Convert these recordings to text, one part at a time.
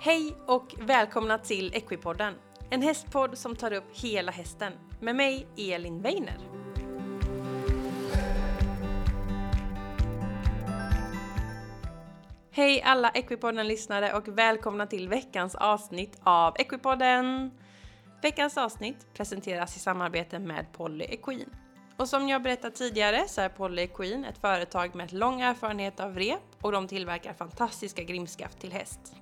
Hej och välkomna till Equipodden, en hästpodd som tar upp hela hästen med mig Elin Weiner. Hej alla Equipodden-lyssnare och välkomna till veckans avsnitt av Equipodden! Veckans avsnitt presenteras i samarbete med Polly Equine. Och som jag berättat tidigare så är Polly Equine ett företag med lång erfarenhet av rep och de tillverkar fantastiska grimskaft till häst.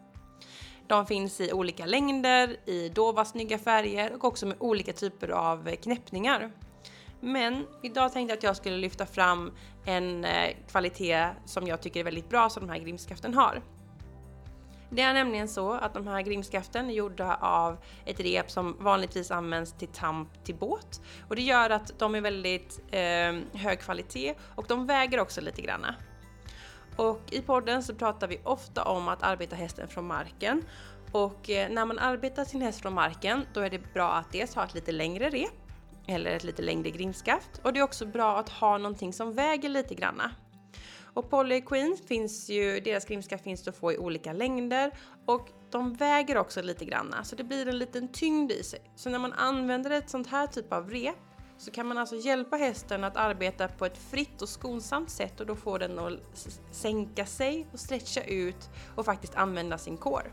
De finns i olika längder, i dova snygga färger och också med olika typer av eh, knäppningar. Men idag tänkte jag att jag skulle lyfta fram en eh, kvalitet som jag tycker är väldigt bra som de här grimskaften har. Det är nämligen så att de här grimskaften är gjorda av ett rep som vanligtvis används till tamp till båt och det gör att de är väldigt eh, hög kvalitet och de väger också lite granna. Och i podden så pratar vi ofta om att arbeta hästen från marken och eh, när man arbetar sin häst från marken då är det bra att dels ha ett lite längre rep eller ett lite längre grimskaft och det är också bra att ha någonting som väger lite granna. Och Polly Queen finns ju, deras grimskaft finns att få i olika längder och de väger också lite granna så det blir en liten tyngd i sig. Så när man använder ett sånt här typ av rep så kan man alltså hjälpa hästen att arbeta på ett fritt och skonsamt sätt och då får den att sänka sig och stretcha ut och faktiskt använda sin kår.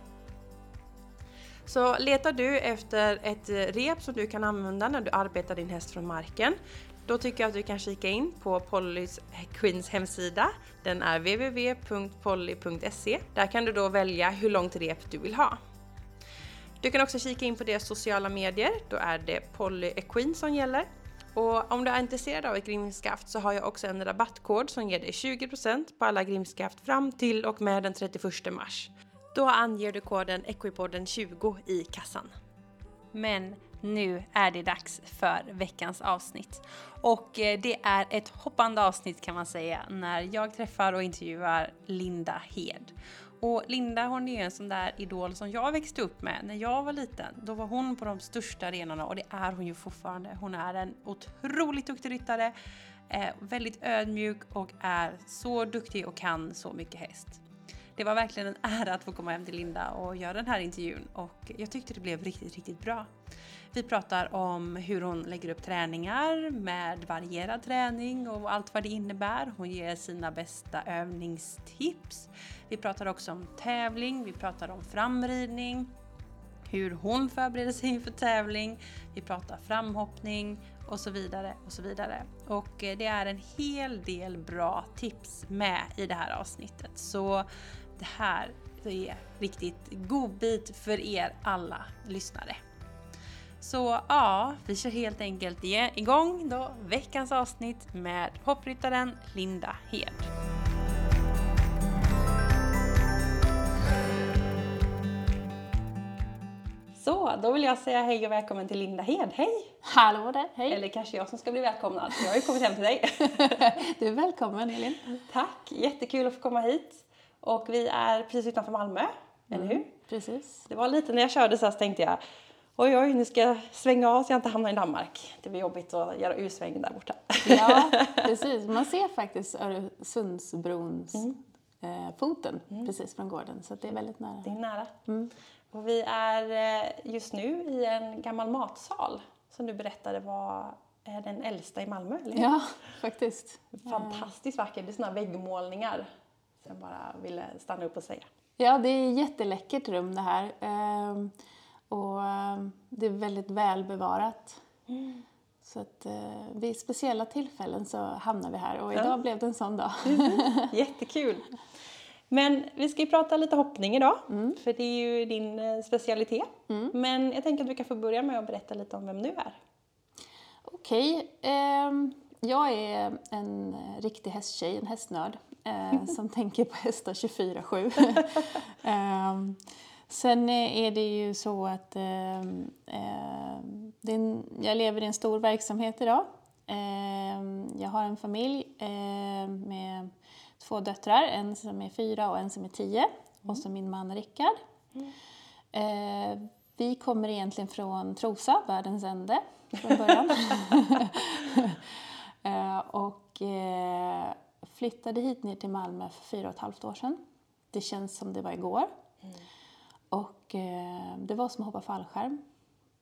Så letar du efter ett rep som du kan använda när du arbetar din häst från marken då tycker jag att du kan kika in på Pollys Queens hemsida. Den är www.polly.se. Där kan du då välja hur långt rep du vill ha. Du kan också kika in på deras sociala medier. Då är det Polly Queen som gäller. Och om du är intresserad av ett grimskaft så har jag också en rabattkod som ger dig 20% på alla grimskaft fram till och med den 31 mars. Då anger du koden Equipodden20 i kassan. Men nu är det dags för veckans avsnitt. Och eh, det är ett hoppande avsnitt kan man säga när jag träffar och intervjuar Linda Hed. Och Linda hon är en sån där idol som jag växte upp med när jag var liten. Då var hon på de största arenorna och det är hon ju fortfarande. Hon är en otroligt duktig ryttare, eh, väldigt ödmjuk och är så duktig och kan så mycket häst. Det var verkligen en ära att få komma hem till Linda och göra den här intervjun och jag tyckte det blev riktigt, riktigt bra. Vi pratar om hur hon lägger upp träningar med varierad träning och allt vad det innebär. Hon ger sina bästa övningstips. Vi pratar också om tävling, vi pratar om framridning, hur hon förbereder sig inför tävling, vi pratar framhoppning och så vidare och så vidare. Och eh, det är en hel del bra tips med i det här avsnittet. Så det här är riktigt godbit för er alla lyssnare. Så ja, vi kör helt enkelt igång då veckans avsnitt med hoppryttaren Linda Hed. Så, då vill jag säga hej och välkommen till Linda Hed. Hej! Hallå där, hej! Eller kanske jag som ska bli välkomnad, jag har ju kommit hem till dig. du är välkommen Elin. Tack, jättekul att få komma hit. Och vi är precis utanför Malmö, mm, eller hur? Precis. Det var lite när jag körde så här så tänkte jag oj oj, nu ska jag svänga av så jag inte hamnar i Danmark. Det blir jobbigt att göra U-sväng där borta. Ja, precis. Man ser faktiskt Öresundsbrons mm. eh, foten mm. precis från gården, så det är väldigt nära. Det är nära. Mm. Och vi är eh, just nu i en gammal matsal som du berättade var är den äldsta i Malmö, eller Ja, faktiskt. Fantastiskt vackert. Det är sådana väggmålningar som jag bara ville stanna upp och säga. Ja, det är ett jätteläckert rum det här. Ehm, och ehm, det är väldigt välbevarat. Mm. Så att eh, vid speciella tillfällen så hamnar vi här och idag ja. blev det en sån dag. Mm. Jättekul! Men vi ska ju prata lite hoppning idag, mm. för det är ju din eh, specialitet. Mm. Men jag tänker att du kan få börja med att berätta lite om vem du är. Okej. Okay. Eh, jag är en riktig hästtjej, en hästnörd, eh, som tänker på hästar 24-7. eh, Sen är det ju så att eh, eh, en, jag lever i en stor verksamhet idag. Eh, jag har en familj eh, med två döttrar, en som är fyra och en som är tio. Mm. Och så min man Rickard. Mm. Eh, vi kommer egentligen från Trosa, världens ände, från början. Eh, och flyttade hit ner till Malmö för fyra och ett halvt år sedan. Det känns som det var igår. Mm. Och eh, det var som att hoppa fallskärm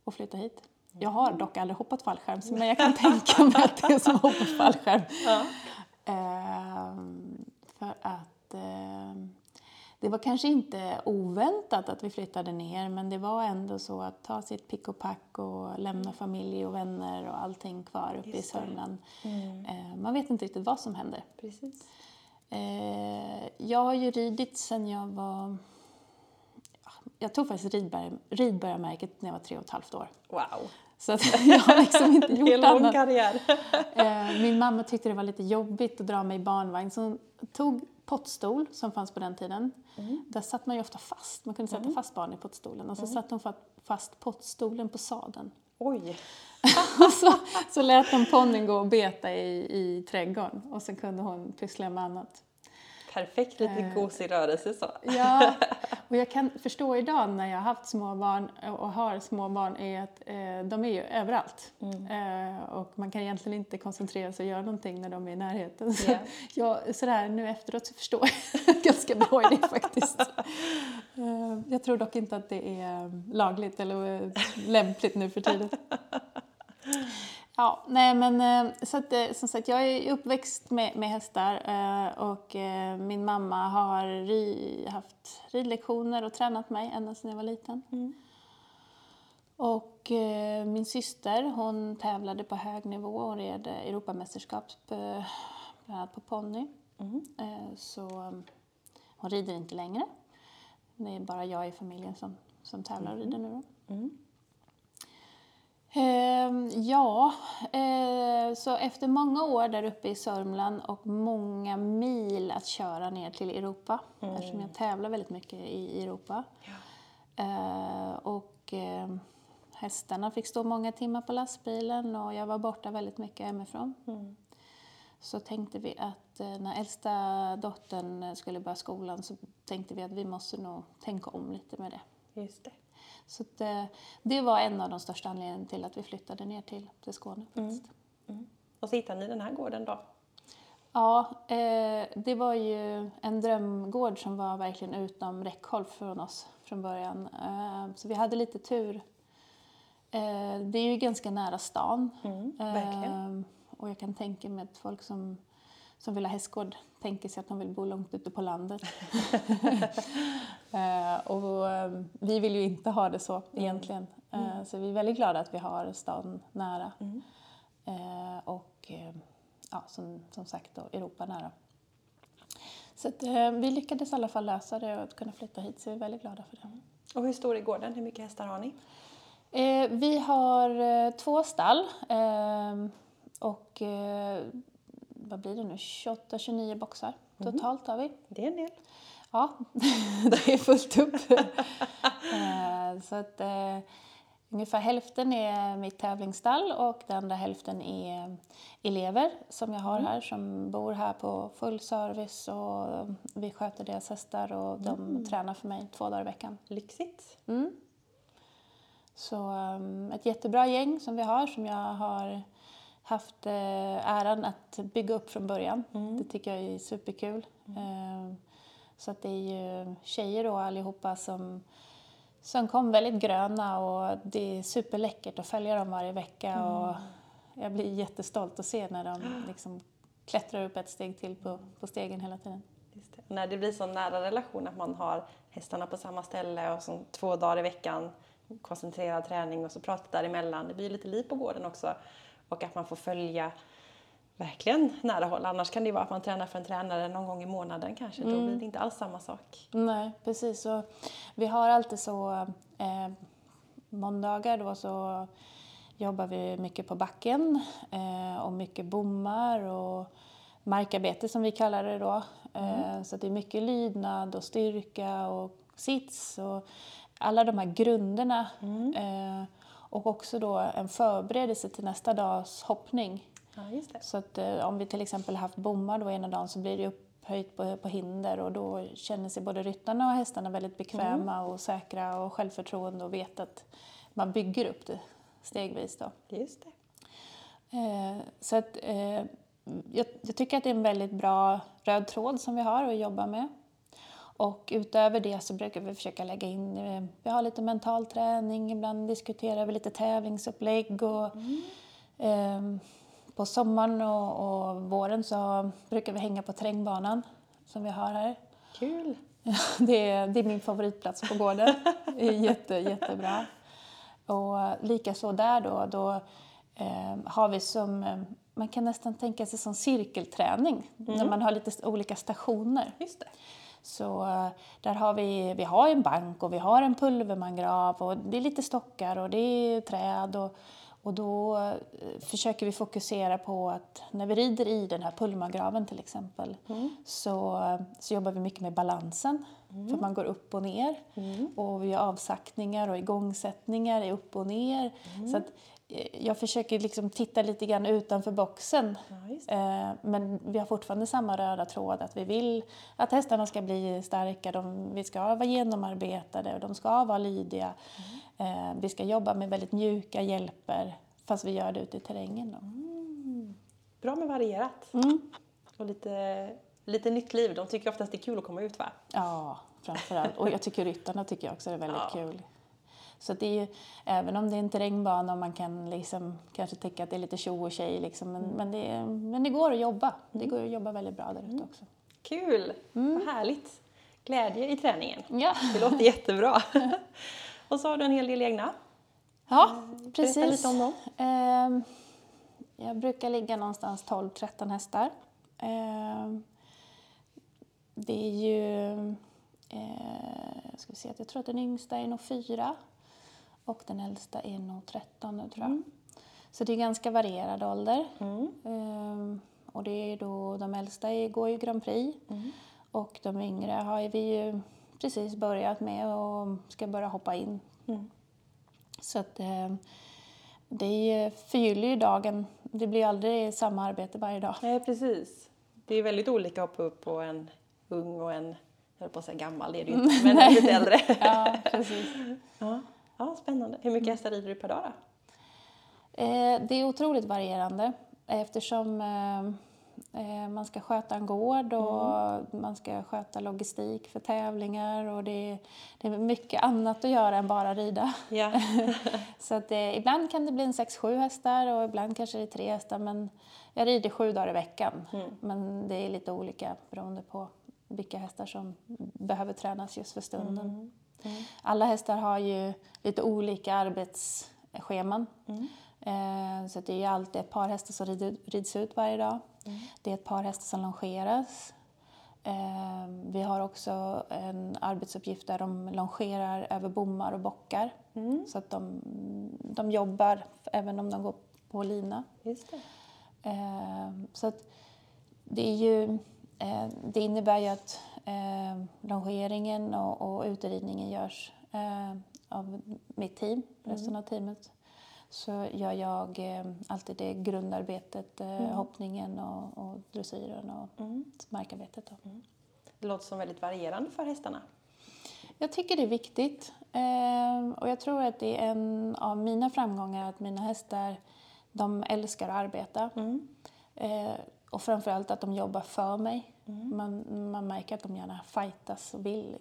och flytta hit. Jag har dock aldrig hoppat fallskärm, men jag kan tänka mig att det är som att hoppa fallskärm. Ja. Ehm, för att ehm, det var kanske inte oväntat att vi flyttade ner, men det var ändå så att ta sitt pick och pack och lämna familj och vänner och allting kvar uppe i. Sörmland. Mm. Ehm, man vet inte riktigt vad som händer. Precis. Eh, jag har ju ridit sen jag var... ja, Jag tog faktiskt ridbör, ridbörjarmärket när jag var tre och ett halvt år. Wow. Så jag har liksom inte är en gjort lång annat. karriär. Eh, min mamma tyckte det var lite jobbigt att dra mig i barnvagn så hon tog pottstol som fanns på den tiden. Där satt man ju ofta fast. Man kunde sätta fast barn i pottstolen och så satte hon fa- fast pottstolen på sadeln. Oj. Så, så lät hon ponnyn gå och beta i, i trädgården och så kunde hon pyssla med annat. Perfekt, lite Eh. gosig rörelse så. Ja, och jag kan förstå idag när jag har haft små barn och har små barn är att eh, de är ju överallt. Eh, och man kan egentligen inte koncentrera sig och göra någonting när de är i närheten. Så Ja. jag, sådär, nu efteråt så förstår jag ganska bra idé faktiskt. Eh, jag tror dock inte att det är lagligt eller eh, lämpligt nu för tiden. Ja, nej men eh, så att, eh, som sagt jag är uppväxt med, med hästar eh, och min mamma har ri, haft ridlektioner och tränat mig ända sedan jag var liten. Och eh, min syster hon tävlade på hög nivå och red Europamästerskap bland annat på ponny. Eh, så eh, hon rider inte längre. Det är bara jag i familjen som, som tävlar och rider nu då. Ehm, ja, eh, så efter många år där uppe i Sörmland och många mil att köra ner till Europa, eftersom jag tävlar väldigt mycket i Europa. Eh, och eh, hästarna fick stå många timmar på lastbilen och jag var borta väldigt mycket hemifrån. Så tänkte vi att när äldsta dottern skulle börja skolan så tänkte vi att vi måste nog tänka om lite med det. Just det. Så att, eh, det var en av de största anledningarna till att vi flyttade ner till, till Skåne. Faktiskt. Och så hittade ni den här gården då? Ja, eh, det var ju en drömgård som var verkligen utom räckhåll från oss från början. Eh, så vi hade lite tur. Eh, det är ju ganska nära stan. Mm, verkligen. Eh, och jag kan tänka mig att folk som, som vill ha hästgård tänker sig att de vill bo långt ute på landet. eh, och eh, vi vill ju inte ha det så egentligen. Eh, så vi är väldigt glada att vi har stan nära. Eh, och ja, som, som sagt då, Europa nära. Så att, vi lyckades i alla fall lösa det och att kunna flytta hit så vi är väldigt glada för det. Och hur stor är gården? Hur mycket hästar har ni? Vi har två stall och vad blir det nu, 28-29 boxar totalt har vi. Det är en del. Ja, det är fullt upp. Eh, så att eh, ungefär hälften är mitt tävlingsstall och den andra hälften är elever som jag har här som bor här på full service och vi sköter deras hästar och de tränar för mig två dagar i veckan. Lyxigt. Mm. Så um, ett jättebra gäng som vi har som jag har haft eh, äran att bygga upp från början. Det tycker jag är superkul. Eh, så att det är ju tjejer då allihopa som, som kom väldigt gröna och det är superläckert att följa dem varje vecka och jag blir jättestolt att se när de liksom klättrar upp ett steg till på, på stegen hela tiden. Det. När det blir så nära relation att man har hästarna på samma ställe och så två dagar i veckan koncentrerad träning och så pratar däremellan. Det blir lite liv på gården också. Och att man får följa verkligen nära håll. Annars kan det vara att man tränar för en tränare någon gång i månaden kanske. Då blir det inte alls samma sak. Nej, precis. Och vi har alltid så... Eh, måndagar då så jobbar vi mycket på backen eh, och mycket bommar och markarbete som vi kallar det då. Eh, så det är mycket lydnad och styrka och sits och alla de här grunderna. Eh, och också då en förberedelse till nästa dags hoppning. Ja. Så att eh, om vi till exempel haft bommar då ena dagen så blir det upphöjt på, på hinder och då känner sig både ryttarna och hästarna väldigt bekväma och säkra och självförtroende och vet att man bygger upp det stegvis då. Just det. Eh, så att eh, jag, jag tycker att det är en väldigt bra röd tråd som vi har att jobba med. Och utöver det så brukar vi försöka lägga in, eh, vi har lite mental träning, ibland diskuterar vi lite tävlingsupplägg och eh, på sommaren och, och våren så brukar vi hänga på terrängbanan som vi har här. Kul! Det är, det är min favoritplats på gården. Jätte, jättebra. Och likaså där då, då eh, har vi som, eh, man kan nästan tänka sig som cirkelträning, när man har lite olika stationer. Just det. Så eh, där har vi, vi har en bank och vi har en pulvermangrav och det är lite stockar och det är träd och, och då eh, försöker vi fokusera på att när vi rider i den här pulvermangraven till exempel så, eh, så jobbar vi mycket med balansen. För man går upp och ner och vi gör avsaktningar och igångsättningar upp och ner. Så att jag försöker liksom titta lite grann utanför boxen. Ja, Eh, Men vi har fortfarande samma röda tråd att vi vill att hästarna ska bli starka, de, vi ska vara genomarbetade och de ska vara lydiga. Eh, Vi ska jobba med väldigt mjuka hjälper fast vi gör det ute i terrängen. Då. Bra med varierat. Mm. Och lite, lite nytt liv. De tycker oftast det är kul att komma ut va? Ja, framförallt. Och jag tycker ryttarna tycker jag också är väldigt Ja. kul. Så det är ju, även om det är en terrängbana och man kan liksom kanske tycka att det är lite tjo och tjej liksom, men, men, det, men det går att jobba. Det går att jobba väldigt bra där ute också. Kul! Vad härligt! Glädje i träningen. Ja, Det låter jättebra. och så har du en hel del egna. ja Berätta precis. lite om dem. Ehm, jag brukar ligga någonstans 12-13 hästar. Ehm, det är ju... Eh, ska vi se, jag tror att den yngsta är nog 4 och den äldsta är nog 13 nu tror jag. Så det är ganska varierad ålder. Ehm, och det är då, de äldsta går ju Grand Prix och de yngre har vi ju precis börjat med och ska börja hoppa in. Så att eh, det förgyller ju dagen. Det blir aldrig samma arbete varje dag. Nej, precis. Det är väldigt olika att hoppa upp på en ung och en, jag höll på att säga gammal, det är det ju inte, men en lite äldre. Ja, precis. ja. Ja, spännande. Hur mycket hästar rider du per dag då? Eh, det är otroligt varierande eftersom eh, eh, man ska sköta en gård och man ska sköta logistik för tävlingar och det är, det är mycket annat att göra än bara rida. Ja. Så att eh, ibland kan det bli en 6-7 hästar och ibland kanske det är tre hästar men jag rider sju dagar i veckan. Men det är lite olika beroende på vilka hästar som behöver tränas just för stunden. Alla hästar har ju lite olika arbetsscheman. Eh, Så det är ju alltid ett par hästar som rids ut varje dag. Det är ett par hästar som longeras. Eh, Vi har också en arbetsuppgift där de longerar över bommar och bockar. Så att de, de jobbar även om de går på lina. Just det. Eh, Så att det, är ju, det innebär ju att eh, longeringen och, och uteridningen görs eh, av mitt team, resten av teamet. Så gör jag eh, alltid det grundarbetet, eh, hoppningen och, och dressyren och markarbetet. Då. Det låter som väldigt varierande för hästarna. Jag tycker det är viktigt. Eh, och jag tror att det är en av mina framgångar att mina hästar, de älskar att arbeta. Eh, och framförallt att de jobbar för mig. Man, man märker att de gärna fightas och vill.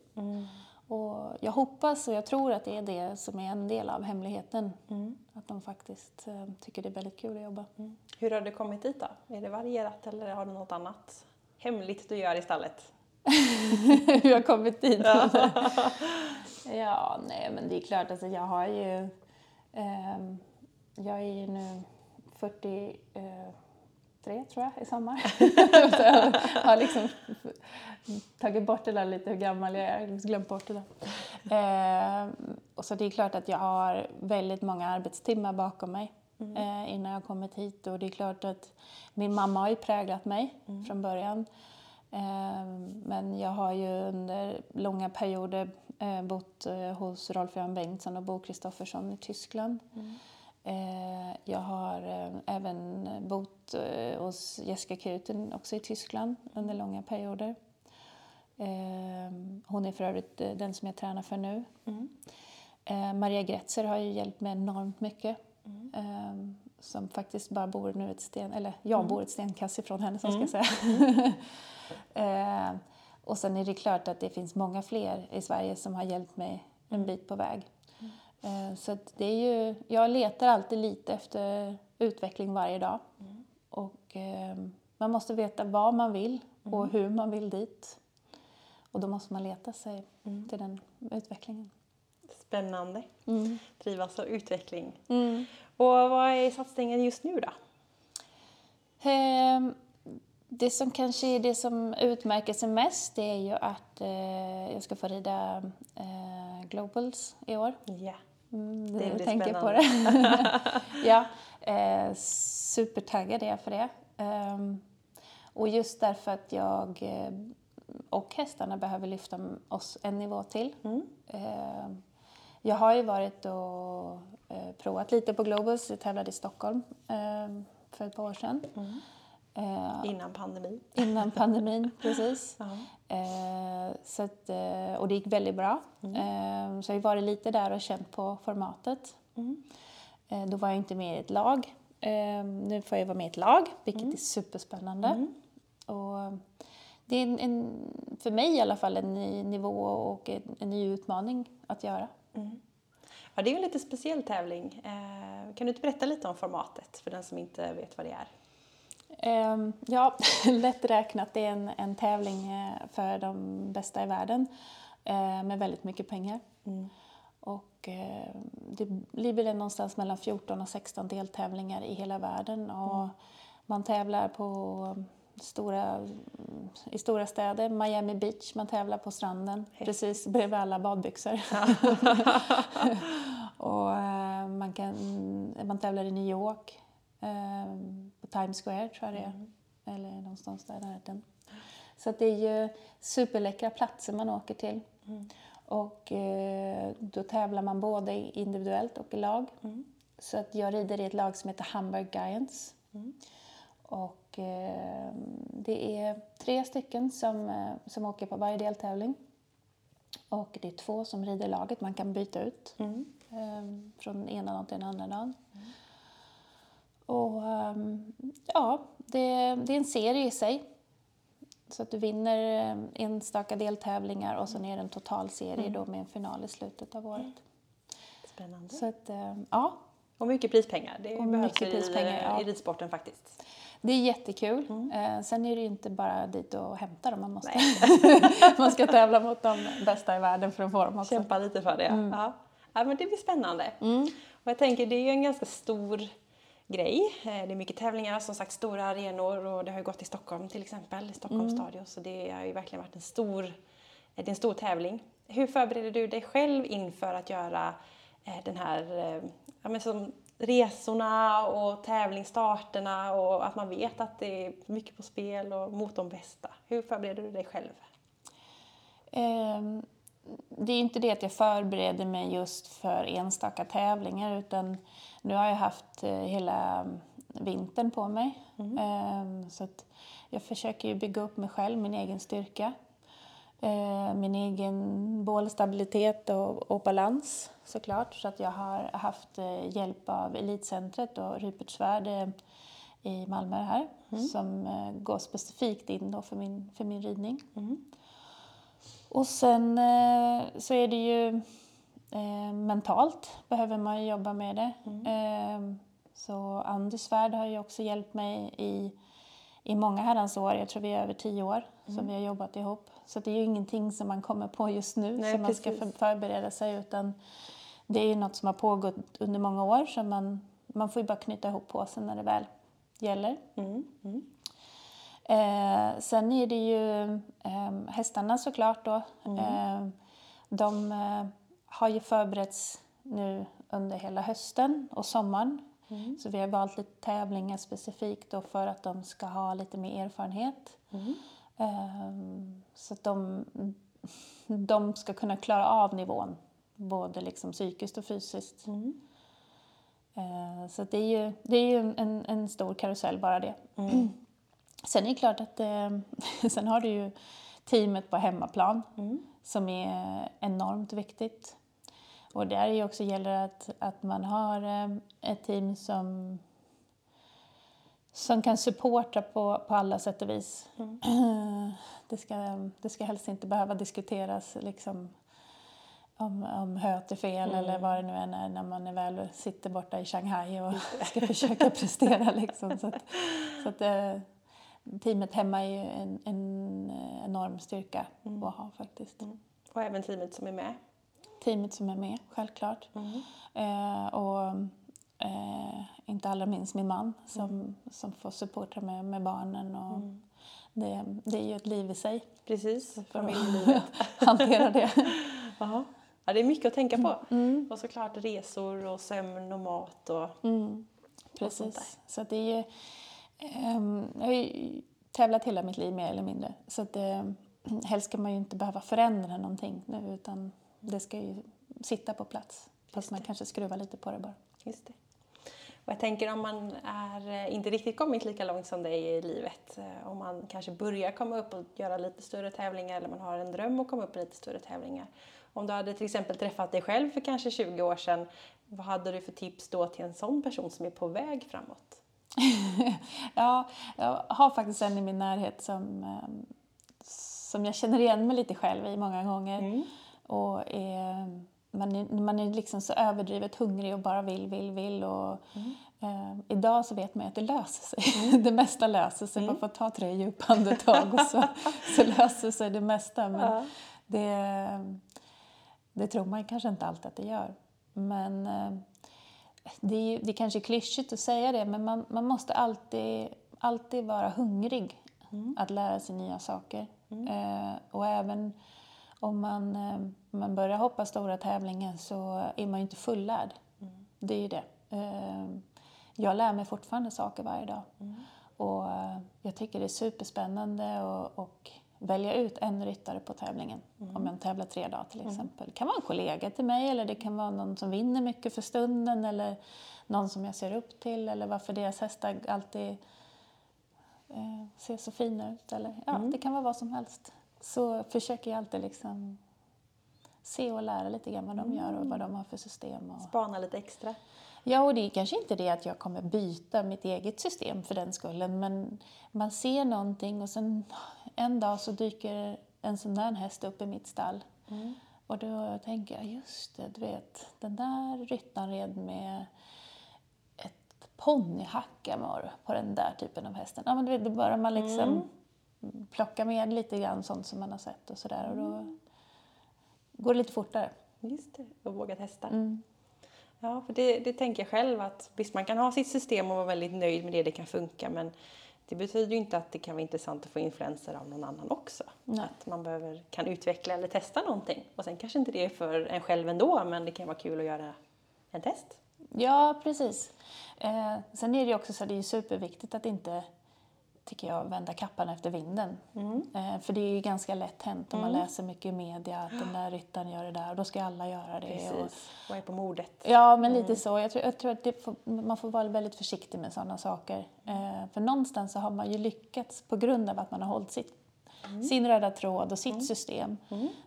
Och jag hoppas och jag tror att det är det som är en del av hemligheten. Att de faktiskt eh, tycker det är väldigt kul att jobba. Hur har du kommit dit då? Är det varierat eller har du något annat hemligt du gör i stallet? Hur jag har kommit dit. Ja. nej men det är klart, alltså jag har ju... ehm, jag är ju nu 43 tror jag i sommar. så jag har liksom tagit bort det där lite hur gammal jag är, liksom glömt bort det där. Ehm, och så det är klart att jag har väldigt många arbetstimmar bakom mig eh, innan jag kommit hit och det är klart att min mamma har ju präglat mig från början. Ehm, Men jag har ju under långa perioder eh, bott eh, hos Rolf-Göran Bengtsson och Bo Kristoffersson i Tyskland. Eh, Jag har eh, även bott eh, hos Jessica Kuten också i Tyskland under långa perioder. Hon är för övrigt eh, den som jag tränar för nu. Eh, Maria Gretzer har ju hjälpt mig enormt mycket. Ehm, Som faktiskt bara bor nu ett sten, eller jag bor ett stenkast ifrån henne som ska jag säga. Eh, Och sen är det klart att det finns många fler i Sverige som har hjälpt mig en bit på väg. Eh, Så att det är ju, jag letar alltid lite efter utveckling varje dag. Och eh, man måste veta vad man vill och hur man vill dit. Och då måste man leta sig till den utvecklingen. Spännande. Mm. Trivas och utveckling. Och vad är satsningen just nu då? Ehm, Det som kanske är det som utmärker sig mest det är ju att eh, jag ska få rida Globals i år. Ja. Mm, Det blir tänker på spännande. det. ja, eh, supertaggad är jag för det. Ehm, och just därför att jag eh, och hästarna behöver lyfta oss en nivå till. Mm. Ehm, jag har ju varit och eh, provat lite på Globus. Jag tävlade i Stockholm ehm, för ett par år sedan. Eh, Innan pandemin. innan pandemin, precis. Ja. Eh, så att, eh, och det gick väldigt bra. Eh, så jag har varit lite där och känt på formatet. Eh, då var jag inte med i ett lag. Nu får jag vara med i ett lag, vilket är superspännande. Och det är en, en, för mig i alla fall en ny nivå och en, en ny utmaning att göra. Ja, det är ju en lite speciell tävling. Eh, kan du inte berätta lite om formatet för den som inte vet vad det är? Ehm, ja, lätt räknat. Det är en, en tävling eh, för de bästa i världen eh, med väldigt mycket pengar. Och eh, det blir väl någonstans mellan 14 och 16 deltävlingar i hela världen. Och Man tävlar på stora, i stora städer, Miami Beach, man tävlar på stranden precis bredvid alla badbyxor. och eh, man, kan, man tävlar i New York, eh, på Times Square tror jag det är, eller någonstans där i närheten. Så det är ju superläckra platser man åker till. Och eh, då tävlar man både individuellt och i lag. Så att jag rider i ett lag som heter Hamburg Giants. Och eh, det är tre stycken som, eh, som åker på varje deltävling. Och det är två som rider laget, man kan byta ut eh, från ena dagen till den andra dagen. Och ehm, ja, det, det är en serie i sig. Så att du vinner eh, enstaka deltävlingar och sen är det en totalserie då med en final i slutet av året. Spännande. Så att, eh, ja, Och mycket prispengar. Det Och behövs mycket i, prispengar, ja. i ridsporten faktiskt. det är jättekul. Eh, sen är det ju inte bara dit och hämta dem, man måste man ska tävla mot de bästa i världen för att få dem också. Kämpa lite för det. Ja. Ja, men det blir spännande. Och jag tänker, det är ju en ganska stor grej. Eh, Det är mycket tävlingar, som sagt stora arenor och det har ju gått i Stockholm till exempel, i Stockholms stadion. Så det har ju verkligen varit en stor, eh, det är en stor tävling. Hur förbereder du dig själv inför att göra eh, den här, ja men som resorna och tävlingsstarterna och att man vet att det är mycket på spel och mot de bästa. Hur förbereder du dig själv? Ehm, det är inte det att jag förbereder mig just för enstaka tävlingar utan nu har jag haft eh, hela vintern på mig. Ehm, så att jag försöker ju bygga upp mig själv, min egen styrka. Eh, min egen både stabilitet och, och balans såklart. Så att jag har haft eh, hjälp av Elitcentret och Rupert Svärd i Malmö här som eh, går specifikt in då för min, för min ridning. Och sen eh, så är det ju eh, mentalt behöver man ju jobba med det. Eh, så Anders Svärd har ju också hjälpt mig i, i många herrans år. Jag tror vi är över tio år som vi har jobbat ihop. Så det är ju ingenting som man kommer på just nu Nej, som man ska precis. för, förbereda sig utan det är ju något som har pågått under många år så man, man får ju bara knyta ihop påsen när det väl gäller. Eh, sen är det ju eh, hästarna såklart då. Eh, de eh, har ju förberetts nu under hela hösten och sommaren. Så vi har valt lite tävlingar specifikt då för att de ska ha lite mer erfarenhet. Eh, så att de, de ska kunna klara av nivån, både liksom psykiskt och fysiskt. Eh, Så det är ju, det är ju en, en stor karusell bara det. Sen är det klart att eh, sen har du ju teamet på hemmaplan som är enormt viktigt. Och där är också gäller att, att man har eh, ett team som som kan supporta på, på alla sätt och vis. Mm. Det, ska, det ska helst inte behöva diskuteras liksom, om, om höet är fel eller vad det nu än är när man är väl sitter borta i Shanghai och ska försöka prestera. Liksom. Så att, så att, eh, teamet hemma är ju en, en enorm styrka att ha faktiskt. Och även teamet som är med. Teamet som är med, självklart. Eh, och eh, inte allra minst min man som, som får supporta med, med barnen. Och det, det är ju ett liv i sig Precis, familjelivet. hantera det. Ja. ja, det är mycket att tänka på. Mm. Och såklart resor och sömn och mat och... Mm, Och sånt precis. Så det är ju, jag har ju tävlat hela mitt liv mer eller mindre. Så att eh, helst ska man ju inte behöva förändra någonting nu utan det ska ju sitta på plats. Fast man kanske skruvar lite på det bara. Just det. Och jag tänker om man är eh, inte riktigt kommit lika långt som dig i livet, eh, om man kanske börjar komma upp och göra lite större tävlingar eller man har en dröm att komma upp i lite större tävlingar. Om du hade till exempel träffat dig själv för kanske 20 år sedan, vad hade du för tips då till en sån person som är på väg framåt? ja, jag har faktiskt en i min närhet som, ehm, som jag känner igen mig lite själv i många gånger. Och är, man, är, man är liksom så överdrivet hungrig och bara vill, vill, vill. Och, eh, idag så vet man att det löser sig. det mesta löser sig. Man får ta tre djupa andetag och så, så löser sig det mesta. Men Ja. det, det tror man kanske inte alltid att det gör. Men eh, det är, ju- det är kanske klyschigt att säga det, men man, man måste alltid, alltid vara hungrig att lära sig nya saker. Eh, och även om man, eh, man börjar hoppa stora tävlingar så är man ju inte fullärd. Det är ju det. Eh, jag lär mig fortfarande saker varje dag. Och eh, jag tycker det är superspännande att och välja ut en ryttare på tävlingen. Om jag tävlar tre dagar till exempel. Det kan vara en kollega till mig eller det kan vara någon som vinner mycket för stunden eller någon som jag ser upp till eller varför deras hästar alltid eh, ser så fina ut. Eller, ja, Det kan vara vad som helst. Så försöker jag alltid liksom se och lära lite grann vad de gör och vad de har för system. Och... Spana lite extra. Ja, och det är kanske inte det att jag kommer byta mitt eget system för den skullen, men man ser någonting och sen en dag så dyker en sån där häst upp i mitt stall. Och då tänker jag, just det, du vet, den där ryttaren red med ett ponnyhackamore på den där typen av hästen. Ja, men du vet, då börjar man liksom plocka med lite grann sånt som man har sett och sådär och då går det lite fortare. Just det, och våga testa. Mm. Ja, för det, det tänker jag själv att visst man kan ha sitt system och vara väldigt nöjd med det, det kan funka men det betyder ju inte att det kan vara intressant att få influenser av någon annan också. Nej. Att man behöver, kan utveckla eller testa någonting. Och sen kanske inte det är för en själv ändå men det kan vara kul att göra en test. Ja, precis. Eh, sen är det ju också så att det är superviktigt att inte, tycker jag, vända kappan efter vinden. Eh, för det är ju ganska lätt hänt om man läser mycket i media att den där ryttaren gör det där och då ska alla göra det. Och, Precis. Vad är på modet? ja, men lite så. Jag tror, jag tror att får, man får vara väldigt försiktig med sådana saker. Eh, för någonstans så har man ju lyckats på grund av att man har hållit sitt, sin röda tråd och sitt system.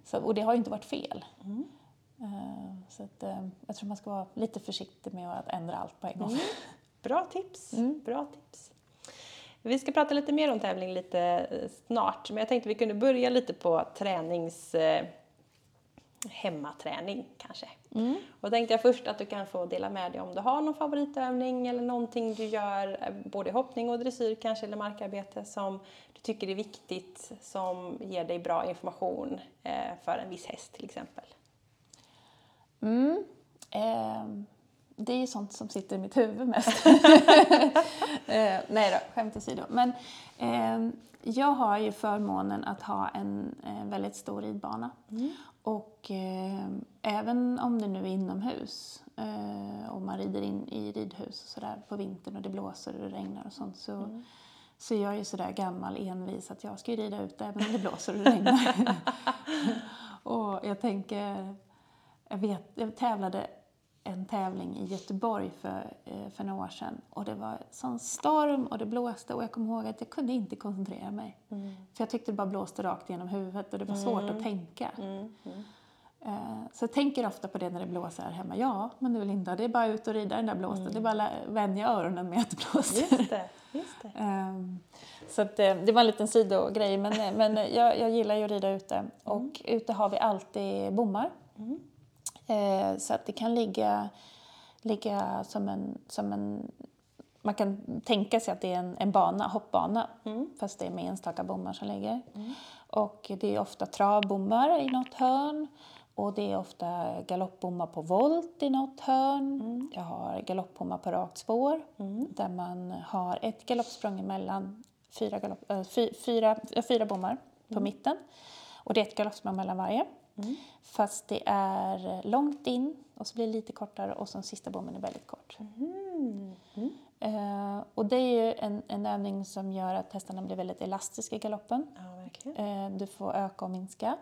Så, och det har ju inte varit fel. Eh, Så att, eh, jag tror man ska vara lite försiktig med att ändra allt på en gång. Bra tips. Bra tips. Vi ska prata lite mer om tävling lite eh, snart, men jag tänkte vi kunde börja lite på tränings... Eh, hemmaträning kanske. Och tänkte jag först att du kan få dela med dig om du har någon favoritövning eller någonting du gör, eh, både hoppning och dressyr kanske, eller markarbete som du tycker är viktigt, som ger dig bra information för en viss häst till exempel. Mm. Eh, det är ju sånt som sitter i mitt huvud mest. eh, nej då, skämt åsido. Men eh, jag har ju förmånen att ha en eh, väldigt stor ridbana. Och eh, även om det nu är inomhus eh, och man rider in i ridhus och sådär på vintern och det blåser och det regnar och sånt så, så jag är ju sådär gammal envis att jag ska ju rida ut även om det blåser och det regnar. och jag tänker jag, vet, jag tävlade en tävling i Göteborg för, eh, för några år sedan och det var sån storm och det blåste och jag kommer ihåg att jag kunde inte koncentrera mig. För jag tyckte det bara blåste rakt genom huvudet och det var svårt att tänka. Eh, Så jag tänker ofta på det när det blåser här hemma. Ja, men du Linda, det är bara ut och rida den där blåsten. Det är bara att vänja öronen med att det blåser. Mm. Just det, just det. Ehm, Så att, eh, det var en liten sidogrej, men, men jag, jag gillar ju att rida ute. Mm. Och ute har vi alltid bommar. Eh, Så att det kan ligga, ligga som, en, som en... Man kan tänka sig att det är en, en bana, hoppbana, Mm. fast det är med enstaka bommar som ligger. Och det är ofta travbommar i något hörn. Och det är ofta galoppbommar på volt i något hörn. Mm. Jag har galoppbommar på rakt spår där man har ett galoppsprång emellan fyra, galopp, äh, fy, fyra, fyra bommar på Mm. mitten. Och det är ett galoppsprång mellan varje. Fast det är långt in och så blir det lite kortare och så den sista bommen är väldigt kort. Mm. Eh, och det är ju en, en övning som gör att hästarna blir väldigt elastiska i galoppen. Ja. Eh, Du får öka och minska.